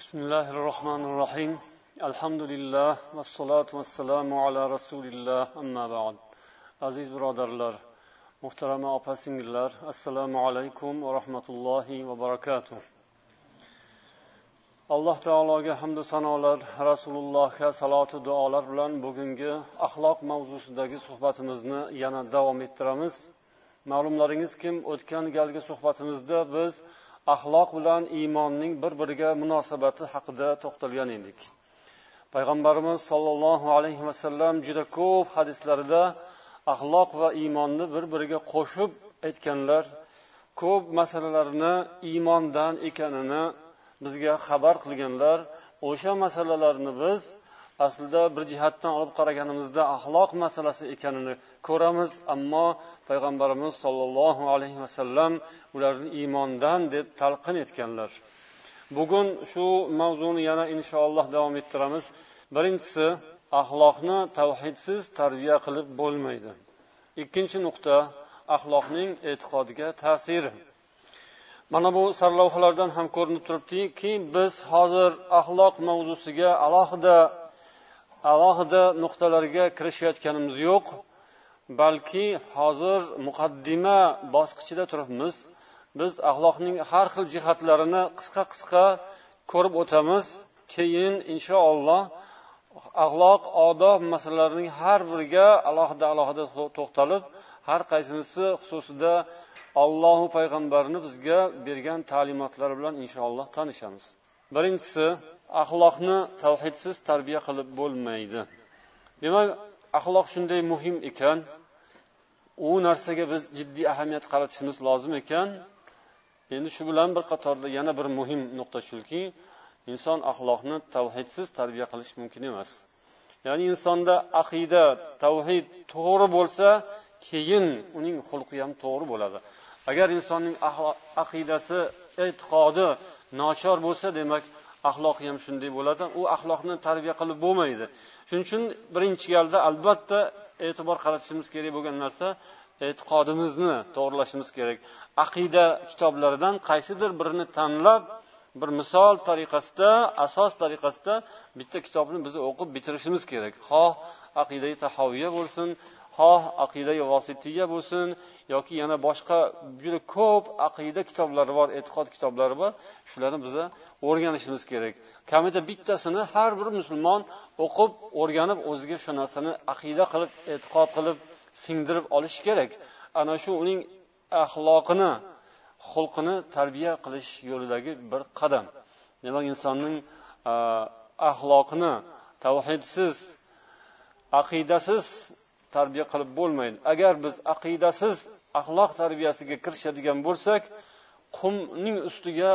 بسم الله الرحمن الرحيم الحمد لله والصلاة والسلام على رسول الله أما بعد aziz birodarlar muhtarama opa singillar assalomu alaykum va rahmatullohi va barakatuh alloh taologa hamdu sanolar rasulullohga salotu duolar bilan bugungi axloq mavzusidagi suhbatimizni yana davom ettiramiz ma'lumlaringizki o'tgan galgi suhbatimizda biz axloq bilan iymonning bir biriga munosabati haqida to'xtalgan edik. Payg'ambarimiz sollallohu alayhi vasallam juda ko'p hadislarida axloq va iymonni bir biriga qo'shib aytganlar ko'p masalalarni iymondan ekanini bizga xabar qilganlar. O'sha masalalarni biz aslida bir jihatdan olib qaraganimizda axloq masalasi ekanini ko'ramiz ammo payg'ambarimiz sollallohu alayhi vasallam ularni iymondan deb talqin etganlar. Bugun shu mavzuni yana inshaalloh davom ettiramiz. Birinchisi axloqni tavhidsiz tarbiya qilib bo'lmaydi. Ikkinchi nuqta axloqning e'tiqodga ta'siri. Mana bu sarlavhalardan ham ko'rinib turibdiki biz hozir axloq mavzusiga alohida alohida nuqtalarga kirishayotganimiz yo'q balki hozir muqaddima bosqichida turibmiz. Biz axloqning har xil jihatlarini qisqa qisqa ko'rib o'tamiz keyin inshaalloh axloq odob masalalarining har biriga alohida alohida to'xtalib har qaysinisi xususida allohu payg'ambarni bizga bergan ta'limotlari bilan inshaalloh tanishamiz. Birinchisi axloqni tavhidsiz tarbiya qilib bo'lmaydi. Demak axloq shunday muhim ekan. U narsaga biz jiddiy ahamiyat qaratishimiz lozim ekan. Endi shu bilan bir qatorda yana bir muhim nuqta shuki inson axloqni tavhidsiz tarbiya qilish mumkin emas. Ya'ni insonda aqida tavhid to'g'ri bo'lsa keyin uning xulqi ham to'g'ri bo'ladi. Agar insonning aqidasi e'tiqodi nochor bo'lsa demak axloqi ham shunday bo'ladi. U axloqni tarbiya qilib bo'lmaydi. Shuning uchun birinchi galda albatta e'tibor qaratishimiz kerak bo'lgan narsa e'tiqodimizni to'g'irlashimiz kerak. Aqida kitoblaridan qaysidir birini tanlab bir misol tariqasida asos tariqasida bitta kitobni biz o'qib bitirishimiz kerak. Xoh aqidai tahoviya bo'lsin xoh aqidai vositiya bo'lsin yoki yana boshqa juda ko'p aqida kitoblari bor e'tiqod kitoblari bor shularni biza o'rganishimiz kerak. Kamida bittasini har bir musulmon o'qib o'rganib o'ziga shu narsani aqida qilib e'tiqod qilib singdirib olishi kerak. Ana shu uning axloqini xulqini tarbiya qilish yo'lidagi bir qadam. Demak insonning axloqini tavhidsiz aqidasiz tarbiya qilib bo'lmaydi. Agar biz aqidasiz axloq tarbiyasiga kirishadigan bo'lsak qumning ustiga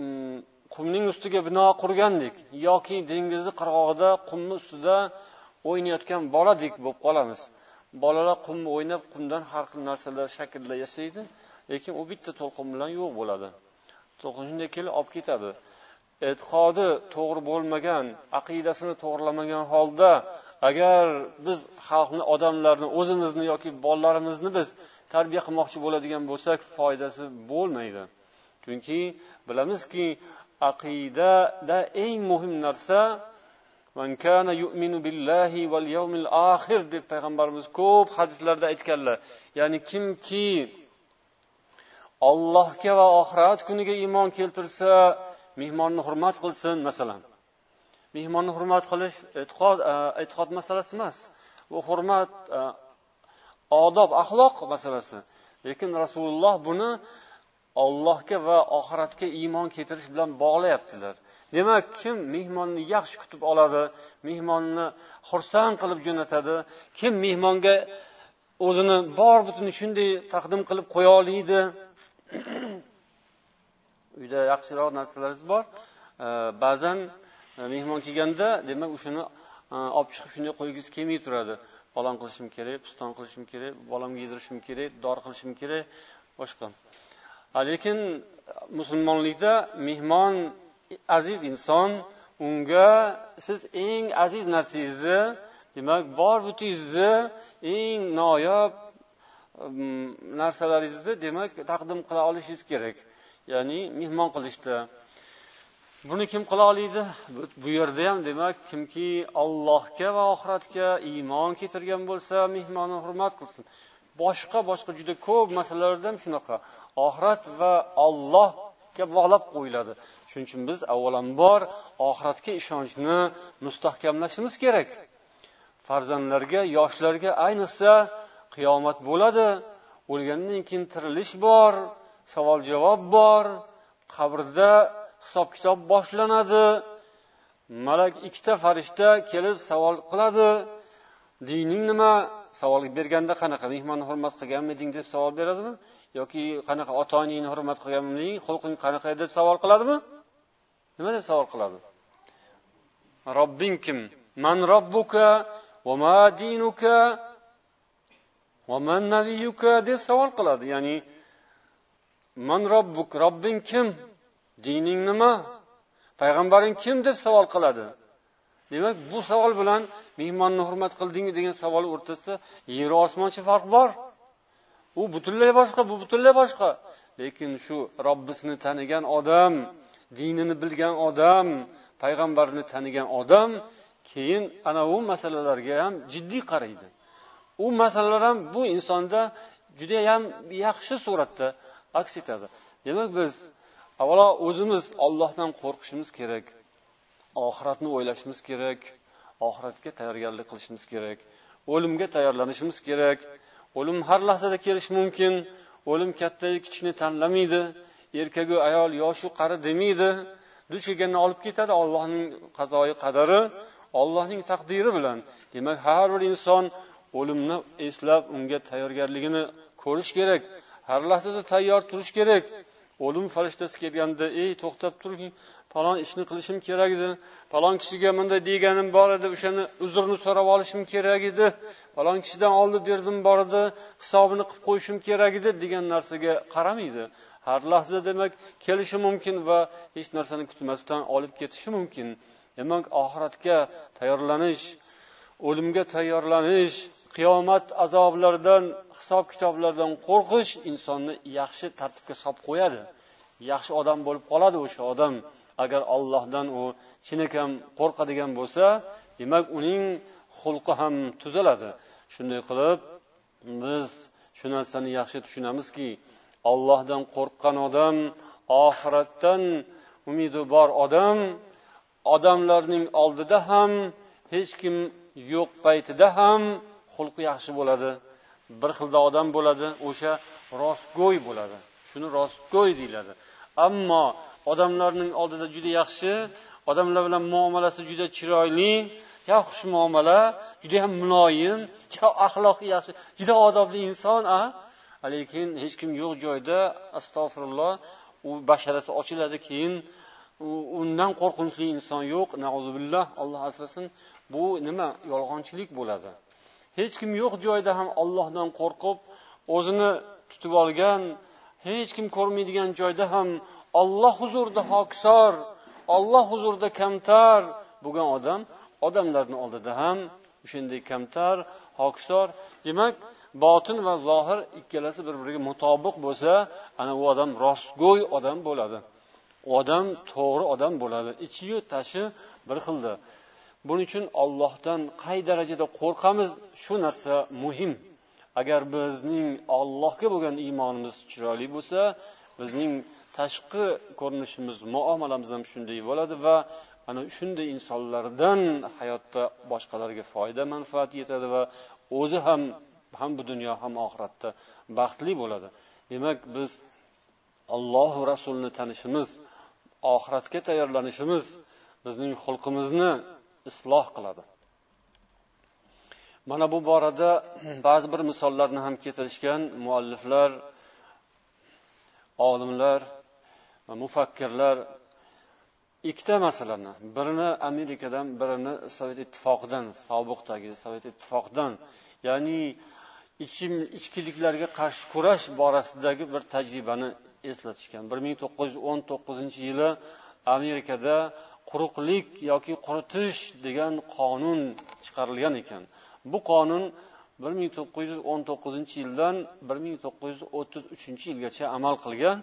mm, qumning ustiga bino qurgandek yoki dengizni qirg'og'ida qumni ustida o'ynayotgan boladek bo'lib qolamiz. Bolalar qumni o'ynab qumdan har xil narsalar shaklda yasaydi lekin u bitta to'lqin bilan yo'q bo'ladi. To'lqin shunday kelib olib ketadi. E'tiqodi to'g'ri bo'lmagan aqidasini to'g'rilamagan holda agar biz xalqni odamlarni o'zimizni yoki bolalarimizni biz tarbiya qilmoqchi bo'ladigan bo'lsak foydasi bo'lmaydi. Chunki bilamizki aqidada eng muhim narsa deb payg'ambarimiz ko'p hadislarda aytganlar. Ya'ni kimki ollohga va oxirat kuniga iymon keltirsa mehmonni hurmat qilsin masalan. Mehmonni hurmat qilish e'tiqod e, e'tiqod masalasi emas. Bu hurmat e, odob axloq masalasi. Lekin rasululloh buni ollohga va oxiratga iymon keltirish bilan bog'layaptilar. Demak kim mehmonni yaxshi kutib oladi mehmonni xursand qilib jo'natadi kim mehmonga o'zini bor butun shunday taqdim qilib qo'ya oladi. Uyda yaxshiroq narsalaringiz bor. E, ba'zan mehmon kelganda demak o'shani e, olib chiqib shunday qo'ygingiz kelmay turadi. Falon qilishim kerak piston qilishim kerak bolamga yedirishim kerak dori qilishim kerak boshqa. Lekin musulmonlikda mehmon aziz inson unga siz eng aziz narsangizni demak bor butingizni eng noyob narsalaringizni demak taqdim qila olishingiz kerak. Ya'ni mehmon qilishda. Buni kim qila oladi bu yerda ham demak kimki allohga va oxiratga iymon keltirgan bo'lsa mehmonni hurmat qilsin. Boshqa boshqa juda ko'p masalalarda ham shunaqa. Oxirat va ollohga bog'lab qo'yiladi. Shuning uchun biz avvalambor oxiratga ishonchni mustahkamlashimiz kerak. Farzandlarga yoshlarga ayniqsa qiyomat bo'ladi. O'lgandan keyin tirilish bor savol javob bor qabrda hisob kitob boshlanadi. Malak ikkita farishta kelib savol qiladi. Dining nima? Savol berganda qanaqa? Mehmonni hurmat qilganmiding deb savol beradimi? Yoki qanaqa ota onangni hurmat qilganmiding? Xulqing qanaqa deb savol qiladimi? Nima deb savol qiladi? Robbing kim? Man robbuka va ma dinuka va man nabiyuka deb savol qiladi. Ya'ni man robbuk robbing kim? Dining nima? Payg'ambaring kim deb savol qiladi? Demak bu savol bilan mehmonni hurmat qildingmi degan savol o'rtasida yeru osmoncha farq bor. U butunlay boshqa bu butunlay boshqa. Lekin shu robbisini tanigan odam dinini bilgan odam payg'ambarni tanigan odam keyin ana u masalalarga ham jiddiy qaraydi. U masalalar ham bu insonda judayam yaxshi suratda aks etadi. Demak biz avvalo o'zimiz ollohdan qo'rqishimiz kerak. Oxiratni o'ylashimiz kerak. Oxiratga tayyorgarlik qilishimiz kerak. O'limga tayyorlanishimiz kerak. O'lim har lahzada kelishi mumkin. O'lim kattayu kichikni tanlamaydi. Erkaku ayol yoshu qari demaydi. Duch kelgandan olib ketadi ollohning qazoyi qadari ollohning taqdiri bilan. Demak har bir inson o'limni eslab unga tayyorgarligini ko'rish kerak. Har lahzada tayyor turish kerak. O'lim farishtasi kelganda ey to'xtab turing falon ishni qilishim kerak edi. Falon kishiga bunday deganim bor edi o'shani uzrni so'rab olishim kerak edi. Falon kishidan oldi berdim bor edi hisobini qilib qo'yishim kerak edi degan narsaga qaramaydi. Har lahza demak kelishi mumkin va hech narsani kutmasdan olib ketishi mumkin. Demak oxiratga tayyorlanish o'limga tayyorlanish qiyomat azoblaridan hisob kitoblardan qo'rqish insonni yaxshi tartibga solib qo'yadi. Yaxshi odam bo'lib qoladi o'sha odam. Agar ollohdan u chinakam qo'rqadigan bo'lsa demak uning xulqi ham tuzaladi. Shunday qilib biz shu narsani yaxshi tushunamizki ollohdan qo'rqqan odam oxiratdan umidi bor odam odamlarning oldida ham hech kim yo'q paytida ham xulqi yaxshi bo'ladi bir xilda odam bo'ladi o'sha rostgo'y bo'ladi. Shuni rostgo'y deyiladi. Ammo odamlarning oldida juda yaxshi odamlar bilan muomalasi juda chiroyli juda xushmuomala judayam muloyim axloqi yaxshi juda odobli inson a? Lekin hech kim yo'q joyda astag'firulloh u basharasi ochiladi keyin undan qo'rqinchli inson yo'q. Billah alloh asrasin bu nima? Yolg'onchilik bo'ladi. Hech kim yo'q joyda ham ollohdan qo'rqib o'zini tutib olgan hech kim ko'rmaydigan joyda ham olloh huzurida hokisor olloh huzurida kamtar. Bo'lgan odam odamlarni oldida ham o'shanday kamtar hokisor demak botin va zohir ikkalasi bir biriga mutobiq bo'lsa ana u odam rostgo'y odam bo'ladi. U odam to'g'ri odam bo'ladi. Ichiyu tashi bir xilda. Buning uchun ollohdan qay darajada qo'rqamiz shu narsa muhim. Agar bizning ollohga bo'lgan iymonimiz chiroyli bo'lsa bizning tashqi ko'rinishimiz muomalamiz ham shunday bo'ladi va ana shunday insonlardan hayotda boshqalarga foyda manfaat yetadi va o'zi ham ham bu dunyo ham oxiratda baxtli bo'ladi. Demak biz ollohu rasulni tanishimiz oxiratga tayyorlanishimiz bizning xulqimizni isloh qiladi. Mana bu borada ba'zi bir misollarni ham keltirishgan mualliflar olimlar va mufakkirlar ikkita masalani birini amerikadan birini sovet ittifoqidan sobiqdagi sovet ittifoqidan ya'ni ichim ichkiliklarga qarshi kurash borasidagi bir tajribani eslatishgan. Bir ming to'qqiz yuz o'n to'qqizinchi yili amerikada quruqlik yoki quritish degan qonun chiqarilgan ekan. Bu qonun bir ming to'qqiz yuz o'n to'qqizinchi yildan bir ming to'qqiz yuz o'ttiz uchinchi yilgacha amal qilgan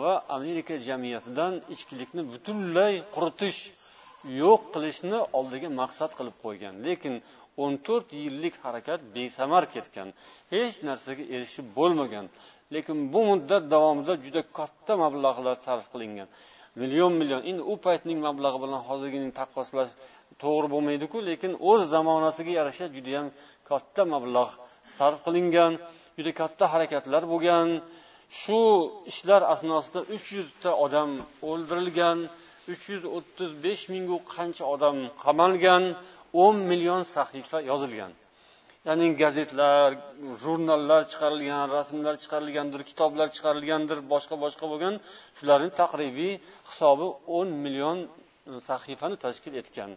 va amerika jamiyatidan ichkilikni butunlay quritish yo'q qilishni oldiga maqsad qilib qo'ygan. Lekin o'n to'rt yillik harakat besamar ketgan. Hech narsaga erishib bo'lmagan. Lekin bu muddat davomida juda katta mablag'lar sarf qilingan. Million million. Endi u paytning mablag'i bilan hozirgining taqqoslash to'g'ri bo'lmaydiku lekin o'z zamonasiga yarasha judayam katta mablag' sarf qilingan juda katta harakatlar bo'lgan. Shu ishlar asnosida uch yuzta odam o'ldirilgan uch yuz o'ttiz besh mingu qancha odam qamalgan o'n million sahifa yozilgan. Ya'ni gazetlar jurnallar chiqarilgan rasmlar chiqarilgandir kitoblar chiqarilgandir boshqa boshqa bo'lgan shularni taqribiy hisobi o'n million e, sahifani tashkil etgan.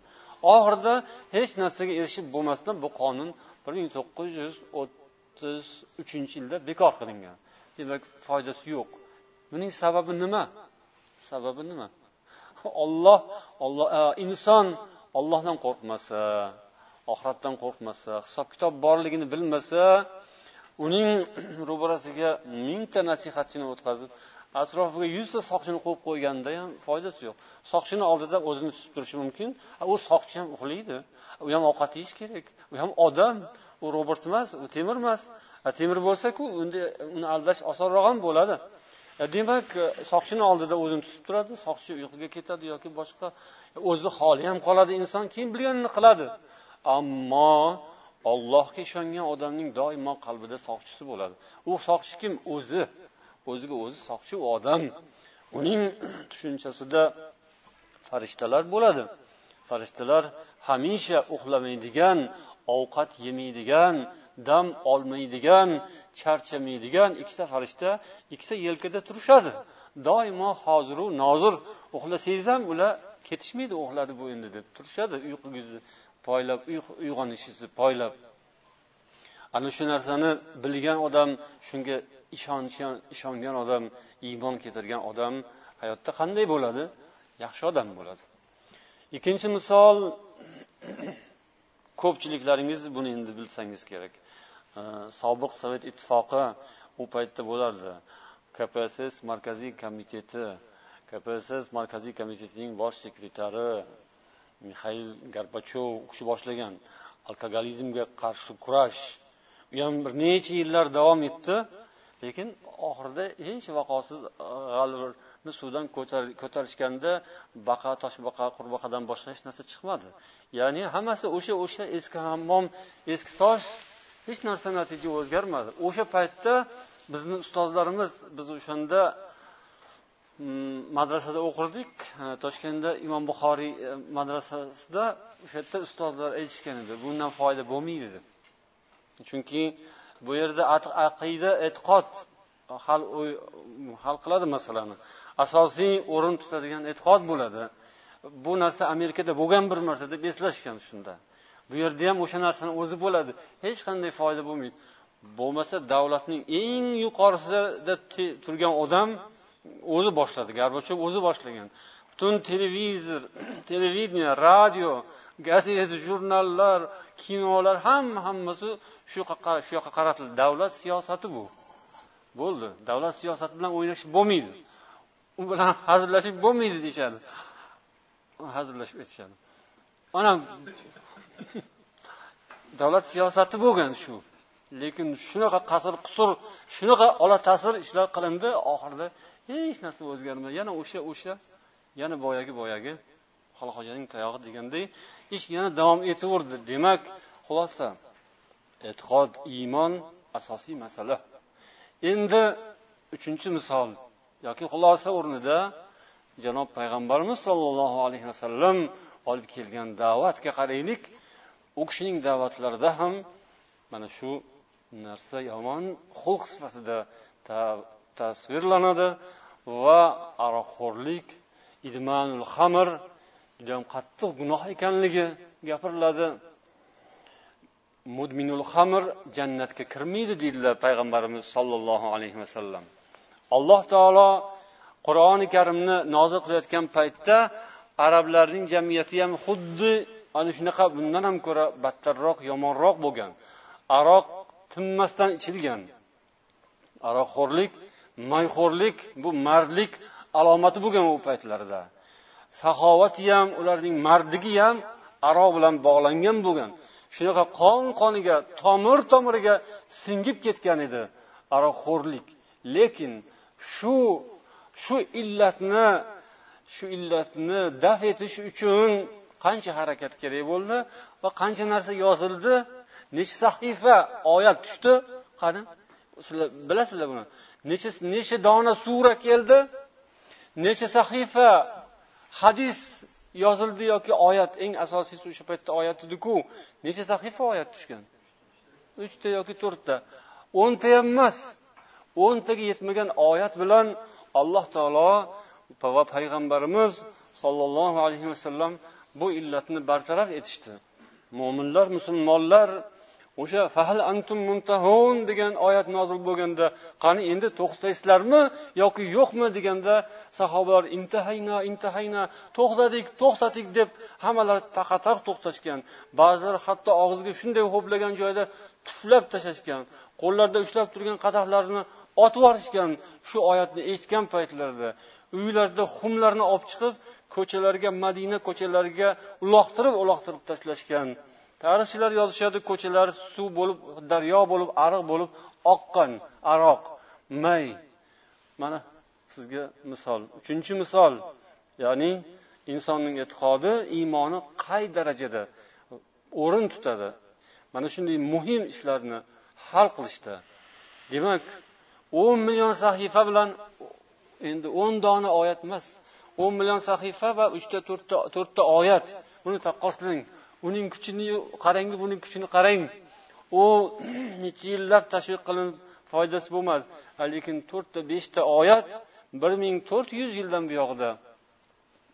Oxirida hech narsaga erishib bo'lmasdan bu qonun bir ming to'qqiz yuz o'ttiz uchinchi yilda bekor qilingan. Demak foydasi yo'q. Buning sababi nima? Sababi nima? Olloh olloh e, inson ollohdan qo'rqmasa oxiratdan qo'rqmasa hisob kitob borligini bilmasa uning ro'barasiga mingta nasihatchini o'tkazib atrofiga yuzta soqchini qo'yib qo'yganda ham foydasi yo'q. Soqchini oldida o'zini tutib turishi mumkin. U soqchi ham uxlaydi. U ham ovqat yeyishi kerak. U ham odam. U robot emas u temir emas. Temir bo'lsaku unda uni aldash osonroq ham bo'ladi. Demak e, soqchini oldida o'zini tutib turadi soqchi uyquga ketadi yoki boshqa e, o'zi holi ham qoladi inson keyin bilganini qiladi. Ammo ollohga ishongan odamning doimo qalbida soqchisi bo'ladi. U soqchi kim? O'zi. O'ziga o'zi soqchi u odam. Uning tushunchasida farishtalar bo'ladi. Farishtalar hamisha uxlamaydigan ovqat yemaydigan dam olmaydigan charchamaydigan ikkita farishta ikkita yelkada turishadi. Doimo hoziru nozir uxlasangiz ham ular ketishmaydi uxladi bu endi deb turishadi. Uyqugizni poylab uyg'onishingizni poylab. Ana shu narsani bilgan odam shunga ishongan ishongan odam iymon keltirgan odam hayotda qanday bo'ladi? Yaxshi odam bo'ladi. Ikkinchi misol ko'pchiliklaringiz buni endi bilsangiz kerak. Sobiq sovet ittifoqi u paytda bo'lardi. Kpss markaziy komiteti kpss markaziy komitetining bosh sekretari mixail gorbachev u kishi boshlagan alkogolizmga qarshi kurash. U ham bir necha yillar davom etdi lekin oxirida hech vaqosiz e, g'alvirni suvdan ko'tarishganda baqa toshbaqa qurbaqadan boshqa hech narsa chiqmadi. Ya'ni hammasi o'sha o'sha eski hammom eski tosh hech narsa natija o'zgarmadi. O'sha paytda bizni ustozlarimiz biz o'shanda madrasada o'qirdik toshkentda imom buxoriy madrasasida o'sha yerda ustozlar aytishgan edi bundan foyda bo'lmaydi deb chunki bu yerda aqida e'tiqod hal hal qiladi masalani asosiy o'rin tutadigan e'tiqod bo'ladi bu narsa amerikada bo'lgan bir marta deb eslashgan shunda bu yerda ham o'sha narsani o'zi bo'ladi hech qanday foyda bo'lmaydi bo'lmasa davlatning eng yuqorisida turgan odam o'zi boshladi gorbachev o'zi boshlagan. Butun televizor televideniya radio gazeta jurnallar kinolar hamma hammasi shu shu yoqqa qaratildi. Davlat siyosati bu. Bo'ldi. Davlat siyosati bilan o'ynash bo'lmaydi. U bilan hazillashib bo'lmaydi deyishadi. Hazillashib aytishadi. Mana davlat siyosati bo'lgan shu. Lekin shunaqa qasr qusur shunaqa ola ta'sir ishlar qilindi oxirida hech narsa o'zgarmadi. Yana o'sha o'sha yana boyagi boyagi xolxojaning tayog'i deganday ish yana davom etaverdi. Demak xulosa e'tiqod iymon asosiy masala. Endi uchinchi misol yoki xulosa o'rnida janob payg'ambarimiz sollallohu alayhi vasallam olib kelgan da'vatga qaraylik. U kishining da'vatlarida ham mana shu narsa yomon xulq sifatida tasvirlanadi. Va aroqxo'rlik idmanul xamr judayam qattiq gunoh ekanligi gapiriladi. Mudminul xamr jannatga kirmaydi deydilar payg'ambarimiz sollallohu alayhi vasallam alloh taolo qur'oni karimni nozil qilayotgan paytda arablarning jamiyati ham xuddi ana shunaqa bundan ham ko'ra battarroq yomonroq bo'lgan. Aroq tinmasdan ichilgan. Aroqxo'rlik moyxo'rlik bu mardlik alomati bo'lgan u paytlarda. Saxovati ham ularning mardligi ham aroq bilan bog'langan bo'lgan. Shunaqa qon qoniga tomir tomiriga singib ketgan edi aroqxo'rlik lekin shu shu illatni shu illatni daf etish uchun qancha harakat kerak bo'ldi va qancha narsa yozildi necha sahifa oyat tushdi? Qani? Sizlar bilasizlar buni. Necha necha dona sura keldi necha sahifa hadis yozildi yoki oyat eng asosiysi o'sha paytda oyat ediku necha sahifa oyat tushgan? Uchta yoki to'rtta. O'nta ham emas o'ntaga yetmagan oyat bilan alloh taolo va payg'ambarimiz sollallohu alayhi vasallam bu illatni bartaraf etishdi. Mo'minlar musulmonlar o'sha fahal antum muntahun degan oyat nozil bo'lganda qani endi to'xtaysizlarmi yoki yo'qmi deganda sahobalar intahayna intahayna to'xtadik to'xtadik deb hammalari taqataq to'xtashgan. Ba'zilar hatto og'ziga shunday ho'plagan joyda tuflab tashlashgan qo'llarida ushlab turgan qadahlarini otib yuborishgan shu oyatni eshitgan paytlarida uylarida xumlarni olib chiqib ko'chalarga madina ko'chalariga uloqtirib uloqtirib tashlashgan. Tarixchilar yozishadi ko'chalar suv bo'lib daryo bo'lib ariq bo'lib oqqan aroq may. Mana sizga misol. Uchinchi misol ya'ni insonning e'tiqodi iymoni qay darajada o'rin tutadi? Mana shunday muhim ishlarni hal qilishda. Demak o'n million sahifa bilan endi o'n dona oyat emas o'n million sahifa va uchta to'rtta to'rtta oyat. Buni taqqoslang uning kuchini qarang buning kuchini qarang. U necha yillab tashviq qilinib foydasi bo'lmadi. Lekin to'rtta beshta oyat bir ming to'rt yuz yildan buyog'ida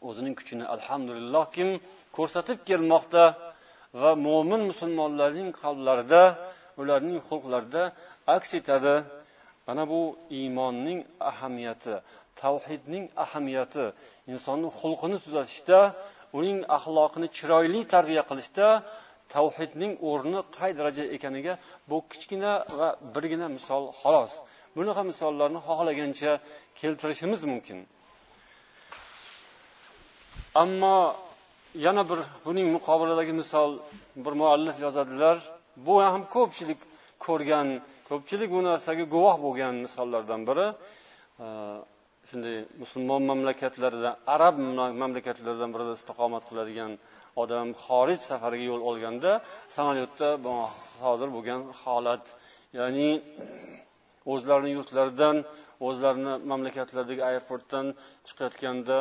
o'zining kuchini alhamdulillah kim ko'rsatib kelmoqda va mo'min musulmonlarning qalblarida ularning xulqlarida aks etadi. Mana bu iymonning ahamiyati tavhidning ahamiyati insonni xulqini tuzatishda uning axloqini chiroyli tarbiya qilishda tavhidning o'rni qay darajada ekaniga bu kichkina va birgina misol xolos. Bunaqa misollarni xohlagancha keltirishimiz mumkin. Ammo yana bir buning muqobilidagi misol bir muallif yozadilar. Bu ham ko'pchilik ko'rgan ko'pchilik bu narsaga guvoh bo'lgan misollardan biri. Shunday musulmon mamlakatlarida arab mamlakatlaridan birida istiqomat qiladigan odam xorij safariga yo'l olganda samolyotda sodir bo'lgan holat ya'ni o'zlarini yurtlaridan o'zlarini mamlakatlaridagi aeroportdan chiqayotganda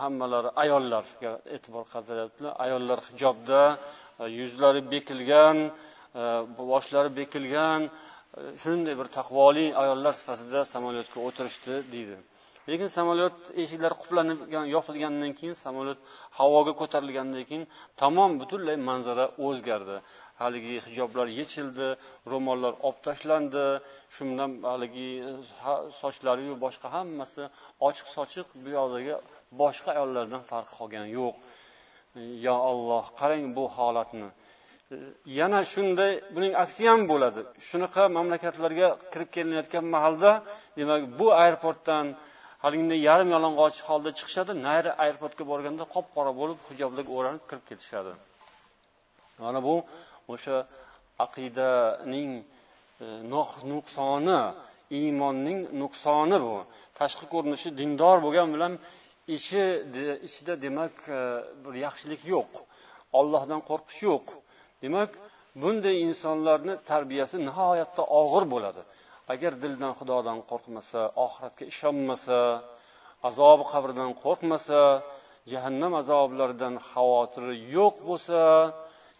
hammalari ayollarga e'tibor qaratyaptilar ayollar hijobda yuzlari bekilgan boshlari bekilgan shunday bir taqvoli ayollar sifatida samolyotga o'tirishdi deydi. Lekin samolyot eshiklari quplanib yopilgandan keyin samolyot havoga ko'tarilgandan keyin tamom butunlay manzara o'zgardi. Haligi hijoblar yechildi ro'mollar olib tashlandi shu bilan haligi sochlariyu boshqa hammasi ochiq sochiq bu yoqdagi boshqa ayollardan farqi qolgani yo'q. Yo olloh qarang bu holatni. Yana shunday buning aksi ham bo'ladi. Shunaqa mamlakatlarga kirib kelinayotgan mahalda demak bu aeroportdan haliginday yarim yalang'och holda chiqishadi. Nari aeroportga borganda qop qora bo'lib hijoblarga o'ranib kirib ketishadi. Mana bu o'sha aqidaning e, nuqsoni iymonning nuqsoni bu. Tashqi ko'rinishi dindor bo'lgani bilan ichi ichida demak e, bir yaxshilik yo'q. Ollohdan qo'rqish yo'q. Demak bunday insonlarni tarbiyasi nihoyatda og'ir bo'ladi. Agar dildan xudodan qo'rqmasa oxiratga ishonmasa azobi qabrdan qo'rqmasa jahannam azoblaridan xavotiri yo'q bo'lsa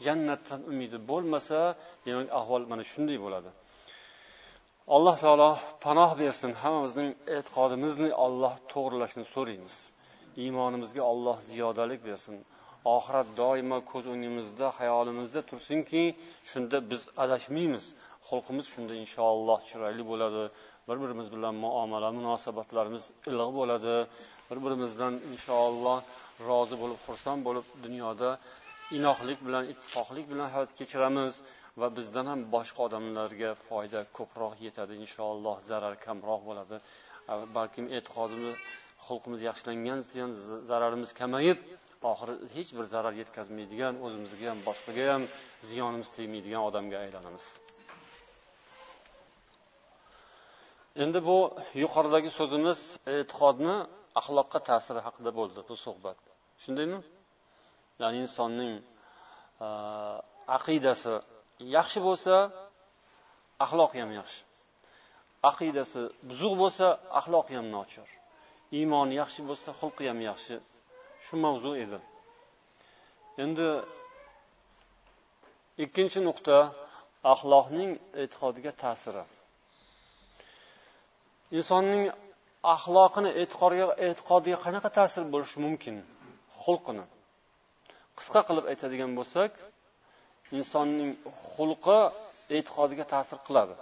jannatdan umidi bo'lmasa demak ahvol mana shunday bo'ladi. Alloh taolo panoh bersin hammamizning e'tiqodimizni olloh to'g'irlashini so'raymiz. Iymonimizga olloh ziyodalik bersin. Oxirat doimo ko'z o'ngimizda xayolimizda tursinki shunda biz adashmaymiz. Xulqimiz shunda inshaalloh chiroyli bo'ladi. Bir birimiz bilan muomala munosabatlarimiz iliq bo'ladi. Bir birimizdan inshaalloh rozi bo'lib xursand bo'lib dunyoda inoqlik bilan ittifoqlik bilan hayot kechiramiz va bizdan ham boshqa odamlarga foyda ko'proq yetadi. Inshaalloh zarar kamroq bo'ladi. Balkim e'tiqodimiz xulqimiz yaxshilangan sayin zararimiz kamayib oxiri hech bir zarar yetkazmaydigan o'zimizga ham boshqaga ham ziyonimiz tegmaydigan odamga aylanamiz. Endi bu yuqoridagi so'zimiz e'tiqodni axloqqa ta'siri haqida bo'ldi bu suhbat. Shundaymi? Ya'ni insonning e, aqidasi yaxshi bo'lsa axloqi ham yaxshi. Aqidasi buzuq bo'lsa axloqi ham nochor. Iymoni yaxshi bo'lsa xulqi ham yaxshi. Shu mavzu edi. Endi ikkinchi nuqta axloqning e'tiqodga ta'siri. Insonning axloqini e'tiqodiga e'tiqodiga qanaqa ta'sir bo'lishi mumkin? Xulqini. Qisqa qilib aytadigan bo'lsak insonning xulqi e'tiqodiga ta'sir qiladi.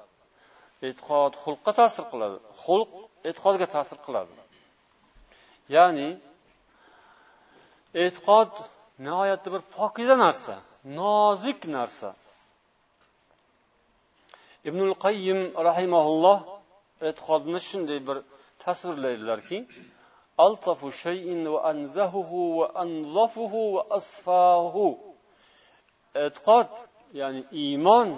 E'tiqod xulqqa ta'sir qiladi. Xulq e'tiqodga ta'sir qiladi. Ya'ni e'tiqod nihoyatda bir pokiza narsa nozik narsa. Ibnul qayyim rahimaulloh e'tiqodni shunday bir tasvirlaydilarki altafu shayin va anzahuhu va anzafuhu va asfahu e'tiqod ya'ni iymon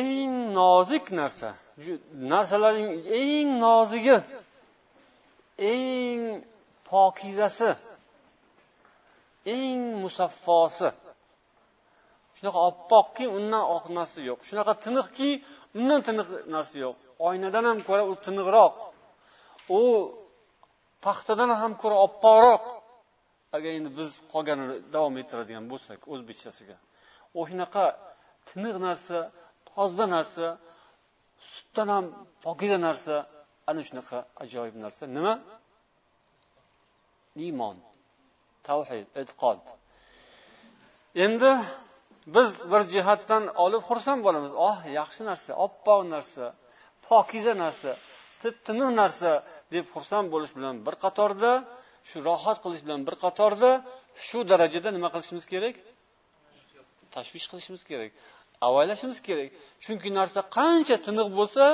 eng nozik narsa narsalarning eng nozigi eng pokizasi eng musaffosi. Shunaqa oppoqki undan oq narsa yo'q. Shunaqa tiniqki undan tiniq narsa yo'q. Oynadan ham ko'ra u tiniqroq. U paxtadan ham ko'ra oppoqroq. Agar endi biz qolganini davom ettiradigan bo'lsak o'zbekchasiga u shunaqa tiniq narsa toza narsa sutdan ham pokiza narsa ana shunaqa ajoyib narsa. Nima? Iymon. Tavhid e'tiqod. Endi biz bir jihatdan olib xursand bo'lamiz. Oh yaxshi narsa oppoq narsa pokiza narsa tip tiniq narsa deb xursand bo'lish bilan bir qatorda shu rohat qilish bilan bir qatorda shu darajada nima qilishimiz kerak? Tashvish qilishimiz kerak avaylashimiz kerak. Chunki narsa qancha tiniq bo'lsa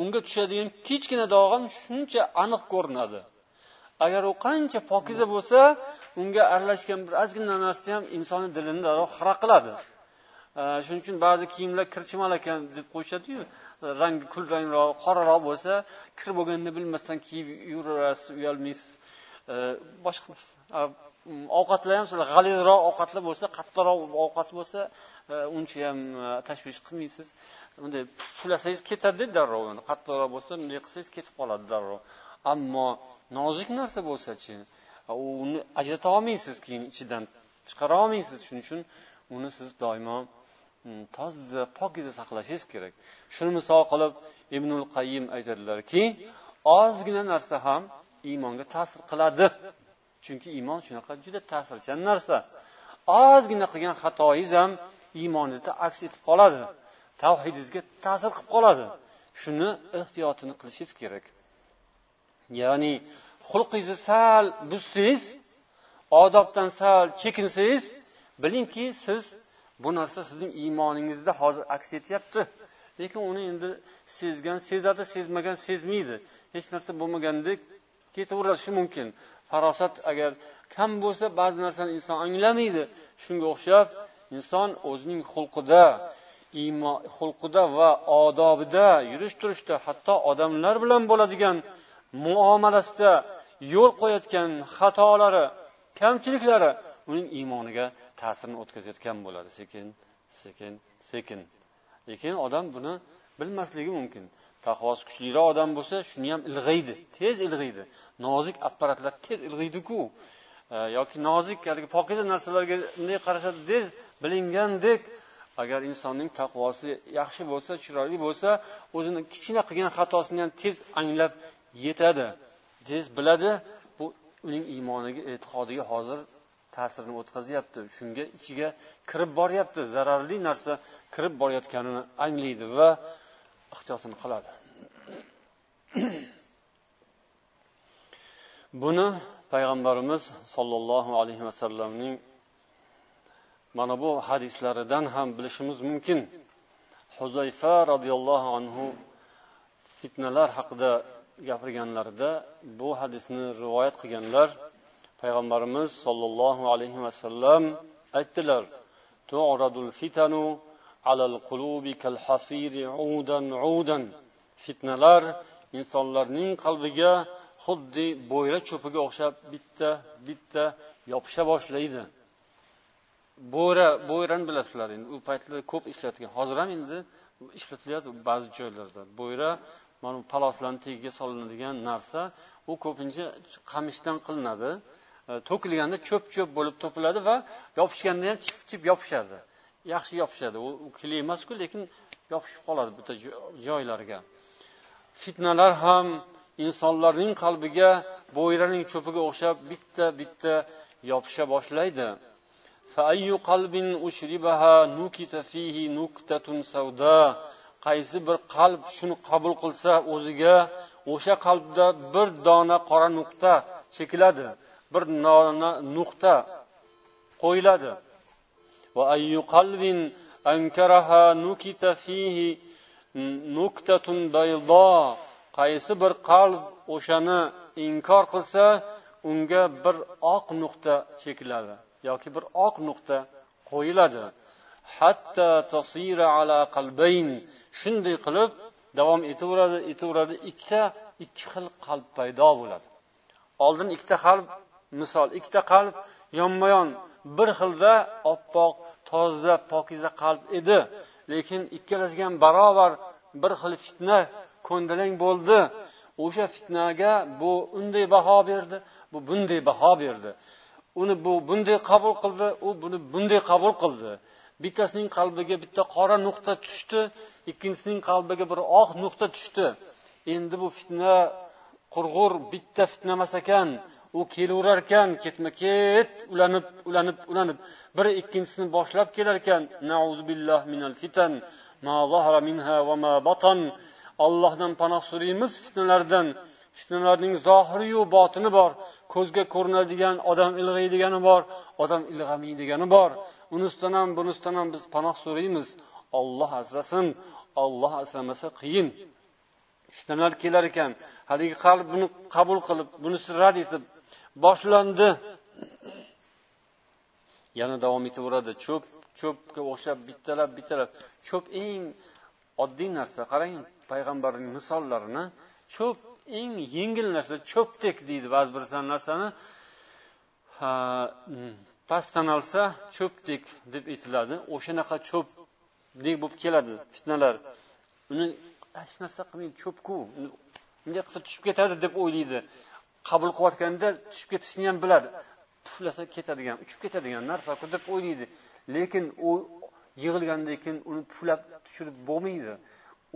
unga tushadigan kichkina dog' ham shuncha aniq ko'rinadi. Agar u qancha pokiza bo'lsa unga aralashgan bir ozgina narsa ham insonni dilini darrov xira qiladi. Shuning uchun ba'zi kiyimlar kirchimal ekan deb qo'yishadiyu. Rangi kulrangroq qoraroq bo'lsa kir bo'lganini bilmasdan kiyib yuraverasiz uyalmaysiz. Boshqa ovqatlar ham g'alizroq ovqatlar bo'lsa qattiqroq ovqat bo'lsa uncha ham tashvish qilmaysiz bunday puflasangiz ketadi darrov qattiqroq bo'lsa bunday qilsangiz ketib qoladi darrov ammo nozik narsa bo'lsachi uni ajrata olmaysiz keyin ichidan chiqara olmaysiz shuning uchun uni siz doimo toza pokiza saqlashingiz kerak shuni misol qilib ibnul qayyim aytadilarki ozgina narsa ham iymonga ta'sir qiladi chunki iymon shunaqa juda ta'sirchan narsa ozgina qilgan xatoyingiz ham iymoningizda aks etib qoladi. Tavhidingizga ta'sir qilib qoladi. Shuni ehtiyotini qilishingiz kerak. Ya'ni xulqingizni sal buzsangiz odobdan sal chekinsangiz bilingki siz bu narsa sizning iymoningizda hozir aks etyapti. Lekin uni endi sezgan sezadi sezmagan sezmaydi. Hech narsa bo'lmagandek ketaverishi mumkin. Farosat agar kam bo'lsa ba'zi narsani inson anglamaydi. Shunga o'xshab inson o'zining xulqida xulqida va odobida yurish turishda hatto odamlar bilan bo'ladigan muomalasida yo'l qo'yayotgan xatolari kamchiliklari uning iymoniga ta'sirini o'tkazayotgan bo'ladi. Sekin sekin sekin. Lekin odam buni bilmasligi mumkin. Taqvosi kuchliroq odam bo'lsa shuni ham ilg'aydi tez ilg'aydi nozik apparatlar tez ilg'aydiku yoki nozik haligi pokiza narsalarga bunday qarashadi tez bilingandek agar insonning taqvosi yaxshi bo'lsa chiroyli bo'lsa o'zini kichkina qilgan xatosini ham tez anglab yetadi. Tez biladi bu uning iymoniga e'tiqodiga hozir ta'sirini o'tkazyapti. Shunga ichiga kirib boryapti. Zararli narsa kirib borayotganini anglaydi va ehtiyotini qiladi. Buni payg'ambarimiz sollallohu alayhi vasallamning mana bu hadislaridan ham bilishimiz mumkin. Huzayfa roziyallohu anhu fitnalar haqida gapirganlarida bu hadisni rivoyat qilganlar payg'ambarimiz sollallohu alayhi vasallam aytdilar fitanu alal qulubi kal hasiri udan udan. Fitnalar insonlarning qalbiga xuddi bo'yra cho'piga o'xshab bitta bitta yopisha boshlaydi. Bo'ra bo'yrani bilasizlar endi. U paytlar ko'p ishlatilgan hozir ham endi ishlatilyapti ba'zi joylarda. Bo'yra mana paloslarni tagiga solinadigan narsa u ko'pincha qamishdan qilinadi. E, to'kilganda cho'p cho'p bo'lib to'piladi va yopishganda ham chip chip yopishadi. Yaxshi yopishadi. U kli emasku lekin yopishib qoladi bitta joylariga fitnalar ham insonlarning qalbiga bo'yraning cho'piga o'xshab bitta bitta yopisha boshlaydi. Qaysi bir qalb shuni qabul qilsa o'ziga o'sha qalbda bir dona qora nuqta chekiladi bir nona nuqta qo'yiladi. qaysi bir qalb o'shani inkor qilsa unga bir oq nuqta chekiladi. Yoki bir oq nuqta qo'yiladi. Hatta tasira ala qalbayn. Shunday qilib davom etaveradi etaveradi. Ikkita ikki xil qalb paydo bo'ladi. Oldin ikkita qalb misol ikkita qalb yonma yon bir xilda oppoq toza pokiza qalb edi. Lekin ikkalasiga ham barobar bir xil fitna ko'ndalang bo'ldi. O'sha fitnaga bu unday baho berdi bu bunday baho berdi. Uni bu bunday qabul qildi u buni bunday qabul qildi. Bittasining qalbiga bitta qora nuqta tushdi ikkinchisining qalbiga bir oq nuqta tushdi. Endi bu fitna qurg'ur bitta fitna emas ekan. U kelaverar ekan ketma ket ulanib ulanib ulanib. Biri ikkinchisini boshlab kelar ekan. Ollohdan panoh so'raymiz fitnalardan. Fitnalarning zohiriyu botini bor. Ko'zga ko'rinadigan odam ilg'aydigani bor odam ilg'amaydigani bor. Unisidan ham bunisidan ham biz panoh so'raymiz. Olloh asrasin olloh asramasa qiyin. Fitnalar kelar ekan. Haligi qalb buni qabul qilib bunisi rad etib boshlandi. Yana davom etaveradi cho'p cho'pga o'xshab bittalab bittalab. Cho'p eng oddiy narsa qarang payg'ambarning misollarini. Cho'p eng yengil narsa cho'pdek deydi ba'zi bir narsani. Mm, pastdan olsa cho'pdek deb aytiladi. O'shanaqa cho'pdek bo'lib keladi fitnalar. Uni hech narsa qilmaydi cho'pku bunday qilsa tushib ketadi deb o'ylaydi. Qabul qilayotganda tushib ketishini ham biladi. Puflasa ketadigan uchib ketadigan narsaku deb o'ylaydi. Lekin u yig'ilgandan keyin uni puflab tushirib bo'lmaydi.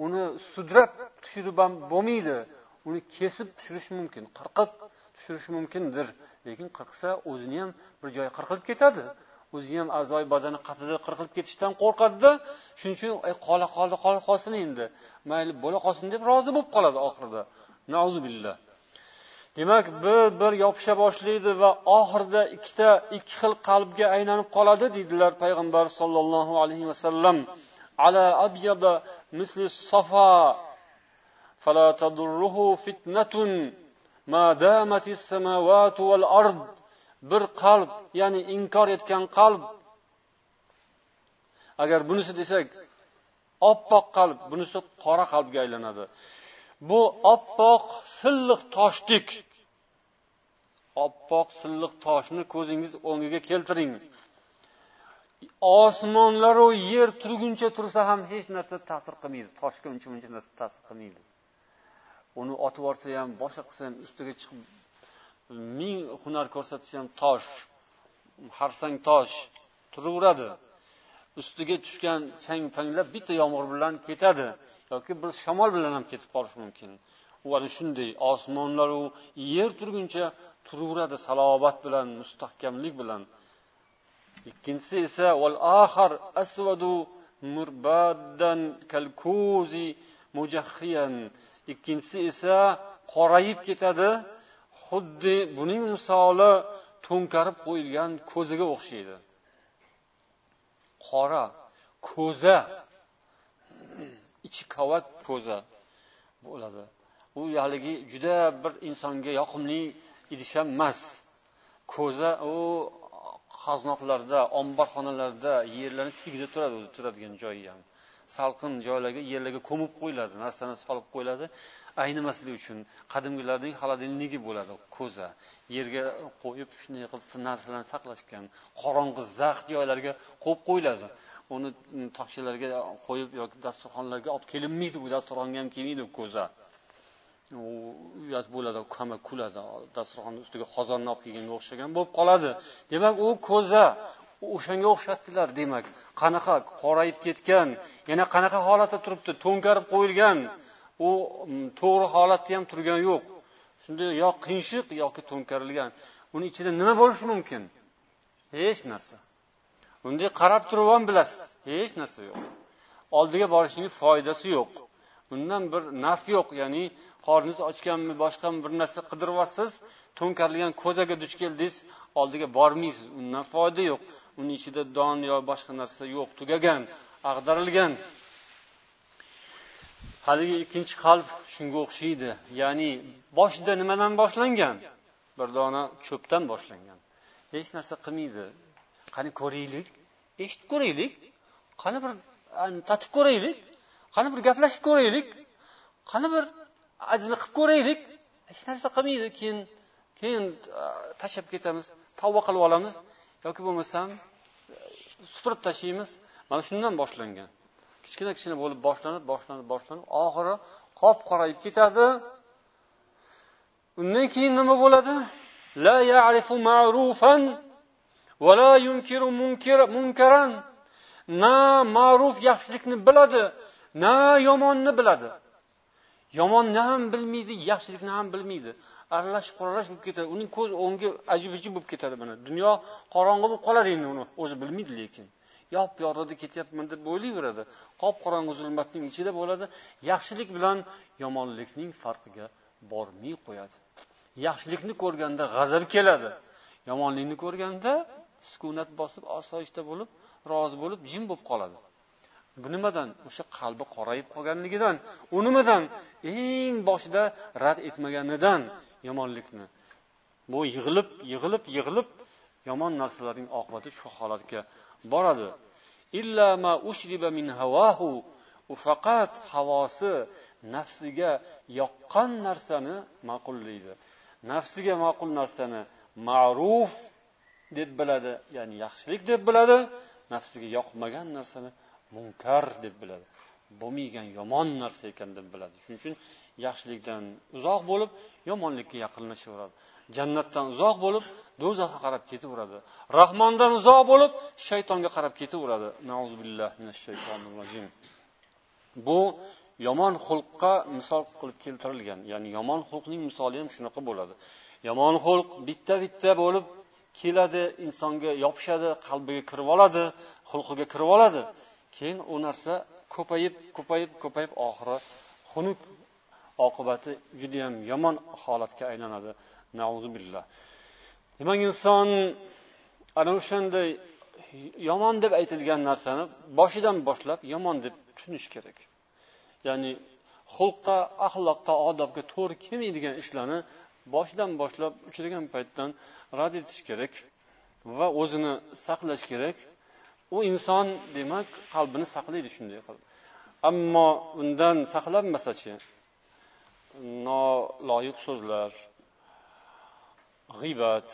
Uni sudrab tushirib ham bo'lmaydi. Uni kesib tushirish mumkin qirqib tushirish mumkindir. Lekin qirqsa o'zini ham bir joyi qirqilib ketadi. O'zi ham a'zoyi badani qatida qirqilib ketishdan qo'rqadida. Shuning uchun qola qoldi qola qolsin endi. Mayli bo'la qolsin deb rozi bo'lib qoladi oxirida. Billah. Demak bir bir yopisha boshlaydi va oxirida ikkita ikki xil qalbga aylanib qoladi deydilar payg'ambar sollallohu alayhi vasallam. Ala abyada misli safa فلا تضره فتنة ما دامت السماوات والأرض bir qalb ya'ni inkor etgan qalb agar bunisi desak oppoq qalb bunisi qora qalbga aylanadi bu oppoq silliq toshdek oppoq silliq toshni ko'zingiz o'ngiga keltiring osmonlaru yer turguncha tursa ham hech narsa ta'sir qilmaydi toshga uncha muncha narsa ta'sir qilmaydi Uni otib yuborsa ham boshqa qilsa ham ustiga chiqib ming hunar ko'rsatsa ham tosh harsang tosh turaveradi. Ustiga tushgan chang panglar bitta yomg'ir bilan ketadi yoki bir shamol bilan ham ketib qolishi mumkin. U ana shunday osmonlaru yer turguncha turaveradi salobat bilan mustahkamlik bilan. Ikkinchisi esa val axar asvadu murbaddan kalkuzi mujahhiyan. Ikkinchisi esa qorayib ketadi. Xuddi buning misoli to'nkarib qo'yilgan ko'ziga o'xshaydi. Qora ko'za. Ichi qavat ko'za bo'ladi. U haligi juda bir insonga yoqimli idish ham emas ko'za u qaznoqlarda omborxonalarda yerlarni tagida turadi o'zi turadigan joyi ham. Salqin joylarga yerlarga ko'mib qo'yiladi narsani solib qo'yiladi. Aynimaslik uchun qadimgilarning холодильниги bo'ladi ko'za. Yerga qo'yib shunday qilib narsalarni saqlashgan qorong'i zax joylarga qo'yib qo'yiladi. Uni tokchalarga qo'yib yoki dasturxonlarga olib kelinmaydi u dasturxonga ham kelmaydi ko'za. Uyat bo'ladi hamma kuladi dasturxonni ustiga qozonni olib kelganga o'xshagan bo'lib qoladi. Demak u ko'za o'shanga o'xshatdilar demak. Qanaqa qorayib ketgan yana qanaqa holatda turibdi to'nkarib qo'yilgan. U mm, to'g'ri holatda ham turgani yo'q. Shunday yo qiyshiq yoki to'nkarilgan. Uni ichida nima bo'lishi mumkin? Hech narsa. Bunday qarab turib ham bilasiz hech narsa yo'q. Oldiga borishning foydasi yo'q. Undan bir naf yo'q ya'ni qorningiz ochganmi boshqami bir narsa qidiryapsiz to'nkarilgan ko'zaga duch keldingiz oldiga bormaysiz undan foyda yo'q. Uni ichida don yo boshqa narsa yo'q. Tugagan ag'darilgan. Haligi ikkinchi qalb shunga o'xshaydi. Ya'ni boshida nimadan boshlangan? Bir dona cho'pdan boshlangan. Hech narsa qilmaydi. Qani ko'raylik? Eshitib ko'raylik. Qani bir tatib ko'raylik. Qani bir gaplashib ko'raylik. Qani bir ajni qilib ko'raylik. Hech narsa qilmaydi. Keyin keyin tashlab ketamiz tavba qilib olamiz. Yoki bo'lmasam supurib tashlaymiz mana shundan boshlangan. Kichkina kichkina bo'lib boshlanib boshlanib boshlanib oxiri qop qorayib ketadi. Undan keyin nima bo'ladi? La ya'rifu ma'rufan va la yunkiru munkaran. Na ma'ruf yaxshilikni biladi na yomonni biladi. Yomonni ham bilmaydi yaxshilikni ham bilmaydi. Aralashib qoralash bo'lib ketadi. Uning ko'z o'ngi ajib ijib bo'lib ketadi mana. Dunyo qorong'i bo'lib qoladi endi uni. O'zi bilmaydi lekin yop yorug'da ketyapman deb o'ylayveradi. Qop qorong'i zulmatning ichida bo'ladi. Yaxshilik bilan yomonlikning farqiga bormay qo'yadi. Yaxshilikni ko'rganda g'azab keladi. Yomonlikni ko'rganda sukunat bosib osoyishta bo'lib rozi bo'lib jim bo'lib qoladi. Bu nimadan? O'sha qalbi qorayib qolganligidan u nimadan? Eng boshida rad etmaganidan yomonlikni. Bu yig'ilib yig'ilib yig'ilib yomon narsalarning oqibati shu holatga boradi. U faqat havosi nafsiga yoqqan narsani ma'qullaydi nafsiga ma'qul narsani ma'ruf deb biladi ya'ni yaxshilik deb biladi nafsiga yoqmagan narsani munkar deb biladi. Bo'lmaygan yomon narsa ekan deb biladi. Shuning uchun yaxshilikdan uzoq bo'lib yomonlikka yaqinlashaveradi. Jannatdan uzoq bo'lib do'zaxga qarab ketaveradi. Rahmondan uzoq bo'lib shaytonga qarab ketaveradi. Bu yomon xulqqa misol qilib keltirilgan ya'ni yomon xulqning misoli ham shunaqa bo'ladi. Yomon xulq bitta bitta bo'lib keladi insonga yopishadi qalbiga kirib oladi xulqiga kirib oladi. Keyin u narsa ko'payib ko'payib ko'payib oxiri xunuk oqibati judayam yomon holatga aylanadi. Billah. Demak inson ana o'shanday yomon deb aytilgan narsani boshidan boshlab yomon deb tushunish kerak. Ya'ni xulqqa axloqqa odobga to'g'ri kelmaydigan ishlarni boshidan boshlab uchragan paytdan rad etish kerak va o'zini saqlash kerak. U inson demak qalbini saqlaydi shunday qilib. Ammo undan saqlanmasachi noloyiq so'zlar g'iybat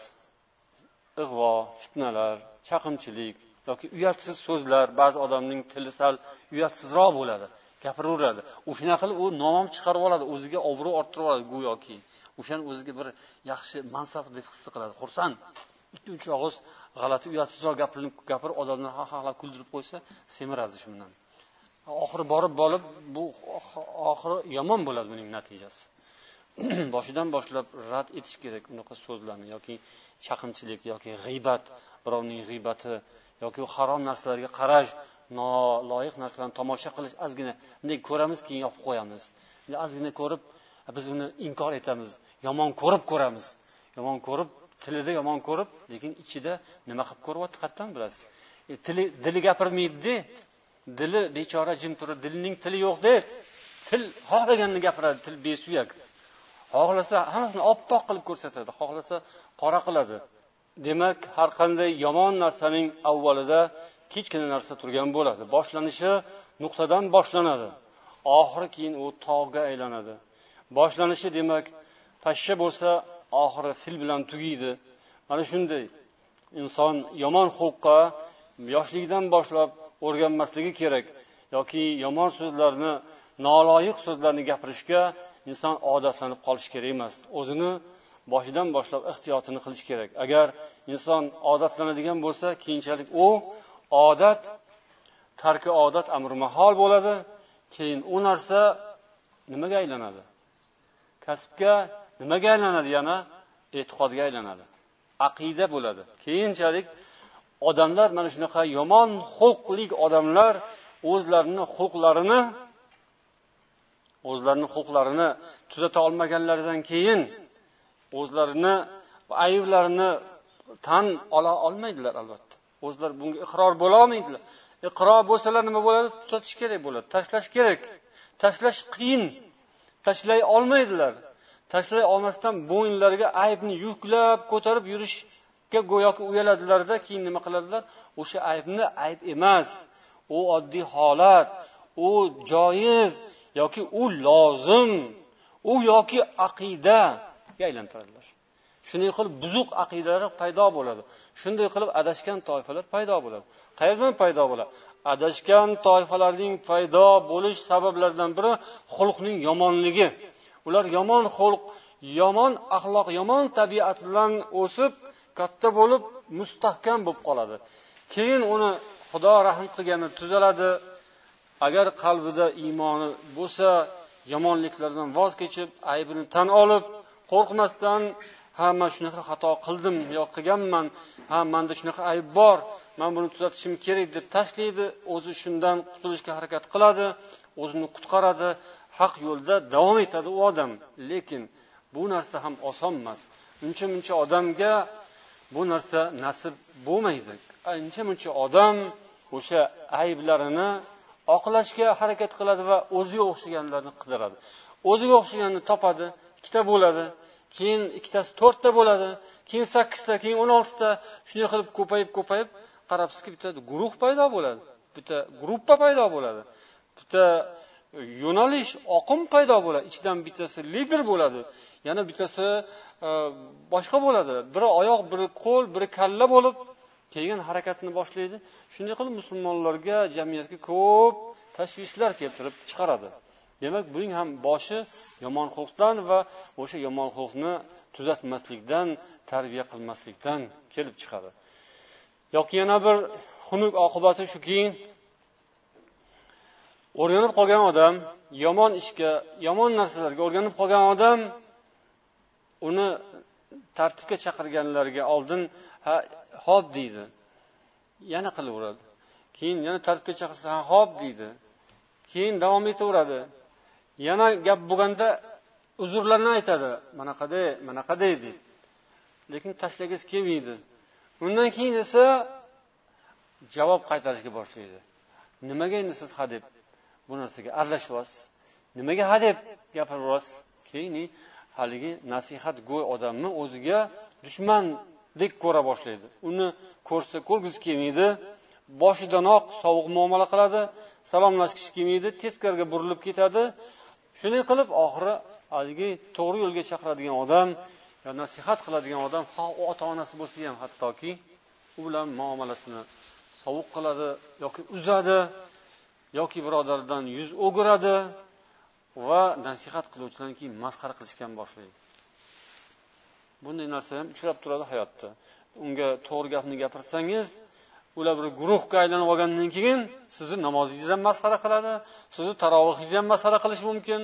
ig'vo fitnalar chaqimchilik yoki uyatsiz so'zlar ba'zi odamning tili sal uyatsizroq bo'ladi gapiraveradi. O'shanaqa qilib u nomom chiqarib oladi o'ziga obro' orttirib oladi go'yoki. O'shani o'ziga bir yaxshi mansab deb his qiladi. Xursand. Ikki uch og'iz g'alati uyatsizroq gapirib gapirib odamlarni ha ha kuldirib qo'ysa semiradi shundan. Oxiri borib borib bu oxiri yomon bo'ladi buning natijasi. Boshidan boshlab rad etish kerak unaqa so'zlarni yoki chaqimchilik yoki g'iybat birovning g'iybati yoki harom narsalarga qarash noloyiq narsalarni tomosha qilish ozgina. Bunday ko'ramiz keyin yopib qo'yamiz. Ozgina ko'rib biz uni inkor etamiz yomon ko'rib ko'ramiz. Yomon ko'rib tilida yomon ko'rib lekin ichida nima qilib ko'ryapti qayerdan bilasiz. E, tili dili gapirmaydida dili bechora jim turib dilining tili yo'qda til xohlaganini gapiradi til besuyak. Xohlasa hammasini oppoq qilib ko'rsatadi xohlasa qora qiladi. Demak har qanday yomon narsaning avvalida kichkina narsa turgan bo'ladi. Boshlanishi nuqtadan boshlanadi. Oxiri keyin u tog'ga aylanadi. Boshlanishi demak pashsha bo'lsa oxiri fil bilan tugaydi mana shunday. Inson yomon xulqqa yoshligidan boshlab o'rganmasligi kerak yoki yomon so'zlarni noloyiq so'zlarni gapirishga inson odatlanib qolishi kerak emas. O'zini boshidan boshlab ehtiyotini qilish kerak. Agar inson odatlanadigan bo'lsa keyinchalik u odat tarki odat amri mahol bo'ladi. Keyin u narsa nimaga aylanadi? Kasbga nimaga aylanadi yana? E'tiqodga aylanadi. Aqida bo'ladi. Keyinchalik odamlar mana shunaqa yomon xulqli odamlar o'zlarini xulqlarini o'zlarini huquqlarini tuzata olmaganlaridan keyin o'zlarini ayblarini tan ola olmaydilar albatta. O'zlari bunga iqror bo'lolmaydilar iqror bo'lsalar nima bo'ladi? Tuzatish kerak bo'ladi tashlash kerak. Tashlash qiyin. Tashlay olmaydilar. Tashlay olmasdan bo'yinlariga aybni yuklab ko'tarib yurishga go'yoki uyaladilarda keyin nima qiladilar? O'sha aybni ayb emas. U oddiy holat u joiz yoki u lozim u yoki aqidaga aylantiradilar. Shunday qilib buzuq aqidalar paydo bo'ladi. Shunday qilib adashgan toifalar paydo bo'ladi. Qayerdan paydo bo'ladi? Adashgan toifalarning paydo bo'lish sabablaridan biri xulqning yomonligi. Ular yomon xulq yomon axloq yomon tabiat bilan o'sib katta bo'lib mustahkam bo'lib qoladi. Keyin uni xudo rahm qilgani tuzaladi. Agar qalbida iymoni bo'lsa yomonliklardan voz kechib aybini tan olib qo'rqmasdan ha man shunaqa xato qildim yo qilganman ha manda shunaqa ayb bor man buni tuzatishim kerak deb tashlaydi. O'zi shundan qutulishga harakat qiladi. O'zini qutqaradi haq yo'lda davom etadi u odam. Lekin bu narsa ham oson emas. Uncha muncha odamga bu narsa nasib bo'lmaydi. Ancha muncha odam o'sha ayblarini oqlashga harakat qiladi va o'ziga o'xshaganlarni qidiradi. O'ziga o'xshaganni topadi ikkita bo'ladi keyin ikkitasi to'rtta bo'ladi keyin sakkizta keyin o'n oltita shunday qilib ko'payib ko'payib qarabsizki bitta guruh paydo bo'ladi bitta gruppa paydo bo'ladi. Bitta yo'nalish oqim paydo bo'ladi. Ichidan bittasi lider bo'ladi yana bittasi e, boshqa bo'ladi. Biri oyoq biri qo'l biri kalla bo'lib keyin harakatni boshlaydi. Shunday qilib musulmonlarga jamiyatga ko'p tashvishlar keltirib chiqaradi. Demak buning ham boshi yomon xulqdan va o'sha yomon xulqni tuzatmaslikdan tarbiya qilmaslikdan kelib chiqadi. Yoki yana bir xunuk oqibati shuki o'rganib qolgan odam yomon ishga yomon narsalarga o'rganib qolgan odam uni tartibga chaqirganlarga oldin ha ho'p deydi. Yana qilaveradi. Keyin yana tartibga chaqirsa ha ho'p deydi. Keyin davom etaveradi. Yana gap bo'lganda uzrlarni aytadi. Manaqada manaqaday deydi. Lekin tashlagisi kelmaydi. Undan keyin esa javob qaytarishga boshlaydi. Nimaga endi siz hadeb bu narsaga aralashyapsiz nimaga hadeb gapiryapsiz keyin haligi nasihat go'y odamni o'ziga dushmandek ko'ra boshlaydi. Uni ko'rsa ko'rgisi kelmaydi boshidanoq sovuq muomala qiladi salomlashgisi kelmaydi teskariga burilib ketadi. Shunday qilib oxiri haligi to'g'ri yo'lga chaqiradigan odam yo nasihat qiladigan odam ha u ota onasi bo'lsa ham hattoki u bilan muomalasini sovuq qiladi yoki uzadi. Yoki birodardan yuz o'giradi va nasihat qiluvchidan keyin masxara qilishga ham boshlaydi. Bunday narsa ham uchrab turadi hayotda. Unga to'g'ri gapni gapirsangiz ular bir guruhga aylanib olgandan keyin sizni namozingizni ham masxara qiladi sizni tarovihingizni ham masxara qilishi mumkin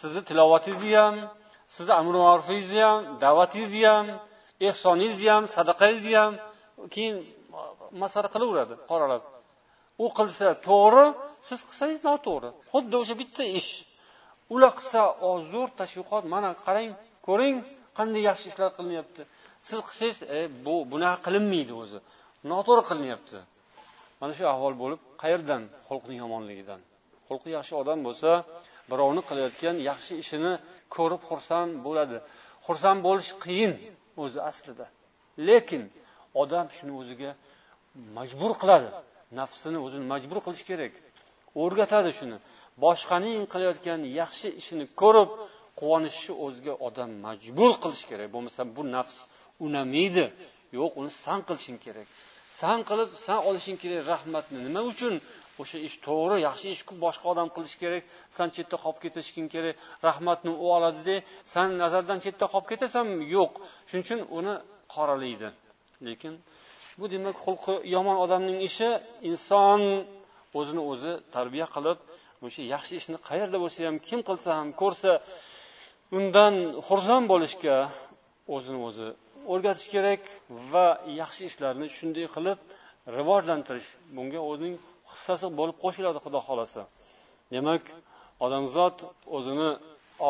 sizni tilovatingizni ham sizni amri ma'rufingizni ham da'vatingizni ham ehsoningizni ham sadaqangizni ham keyin masxara qilaveradi qoralab. U qilsa to'g'ri siz qilsangiz noto'g'ri. Xuddi o'sha bitta ish. Ular qilsa oh, zo'r tashviqot mana qarang ko'ring qanday yaxshi ishlar qilinyapti. Siz qilsangiz e, bu bunaqa qilinmaydi o'zi. Noto'g'ri qilinyapti. Mana shu ahvol bo'lib qayerdan? Xulqni yomonligidan. Xulqi yaxshi odam bo'lsa birovni qilayotgan yaxshi ishini ko'rib xursand bo'ladi. Xursand bo'lish qiyin o'zi aslida. Lekin odam shuni o'ziga majbur qiladi. Nafsini o'zini majbur qilish kerak. O'rgatadi shuni. Boshqaning qilayotgan yaxshi ishini ko'rib quvonishni o'ziga odam majbur qilish kerak. Bo'lmasa bu nafs unamaydi. Yo'q uni san qilishing kerak. San qilib san olishing kerak rahmatni. Nima uchun? O'sha ish to'g'ri yaxshi ish boshqa odam qilishi kerak. San chetda qolib ketishing kerak rahmatni u oladida san nazardan chetda qolib ketasanmi yo'q. Shuning uchun uni qoralaydi. Lekin bu demak xulqi yomon odamning ishi inson o'zini o'zi tarbiya qilib o'sha yaxshi ishni qayerda bo'lsa ham kim qilsa ham ko'rsa undan xursand bo'lishga o'zini o'zi o'rgatish kerak va yaxshi ishlarni shunday qilib rivojlantirish bunga o'zining hissasi bo'lib qo'shiladi xudo xohlasa. Demak odamzod o'zini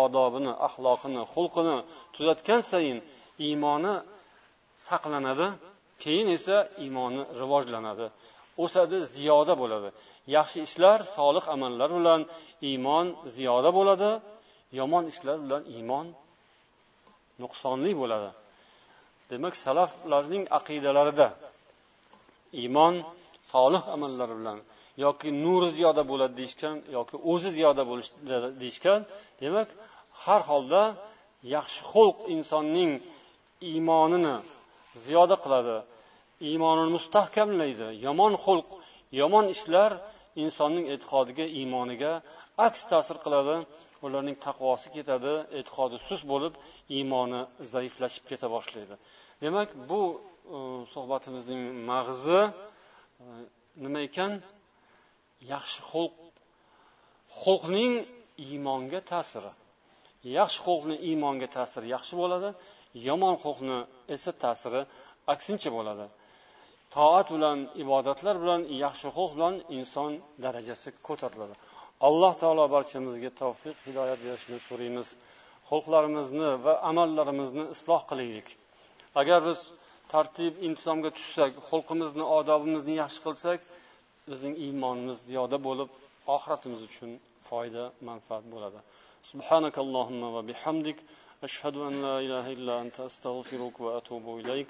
odobini axloqini xulqini tuzatgan sayin iymoni saqlanadi keyin esa iymoni rivojlanadi. O'sadi ziyoda bo'ladi. Yaxshi ishlar solih amallar bilan iymon ziyoda bo'ladi yomon ishlar bilan iymon nuqsonli bo'ladi. Demak salaflarning aqidalarida iymon solih amallar bilan yoki nuri ziyoda bo'ladi deyishgan yoki o'zi ziyoda bo'lish deyishgan demak har holda yaxshi xulq insonning iymonini ziyoda qiladi. Iymonini mustahkamlaydi. Yomon xulq yomon ishlar insonning e'tiqodiga iymoniga aks ta'sir qiladi. Ularning taqvosi ketadi e'tiqodi sust bo'lib iymoni zaiflashib keta boshlaydi. Demak bu e, suhbatimizning mag'zi e, nima ekan? Yaxshi xulq. Xulqning iymonga ta'siri. Yaxshi xulqni iymonga ta'siri yaxshi bo'ladi yomon xulqni esa ta'siri aksincha bo'ladi. toat bilan ibodatlar bilan yaxshi xulq bilan inson darajasi ko'tariladi alloh taolo barchamizga tavfiq hidoyat berishini so'raymiz xulqlarimizni va amallarimizni isloh qilaylik agar biz tartib intizomga tushsak xulqimizni odobimizni yaxshi qilsak bizning iymonimiz ziyoda bo'lib oxiratimiz uchun foyda manfaat bo'ladi سبحانك اللهم وبحمدك أشهد أن لا إله إلا أنت أستغفرك وأتوب إليك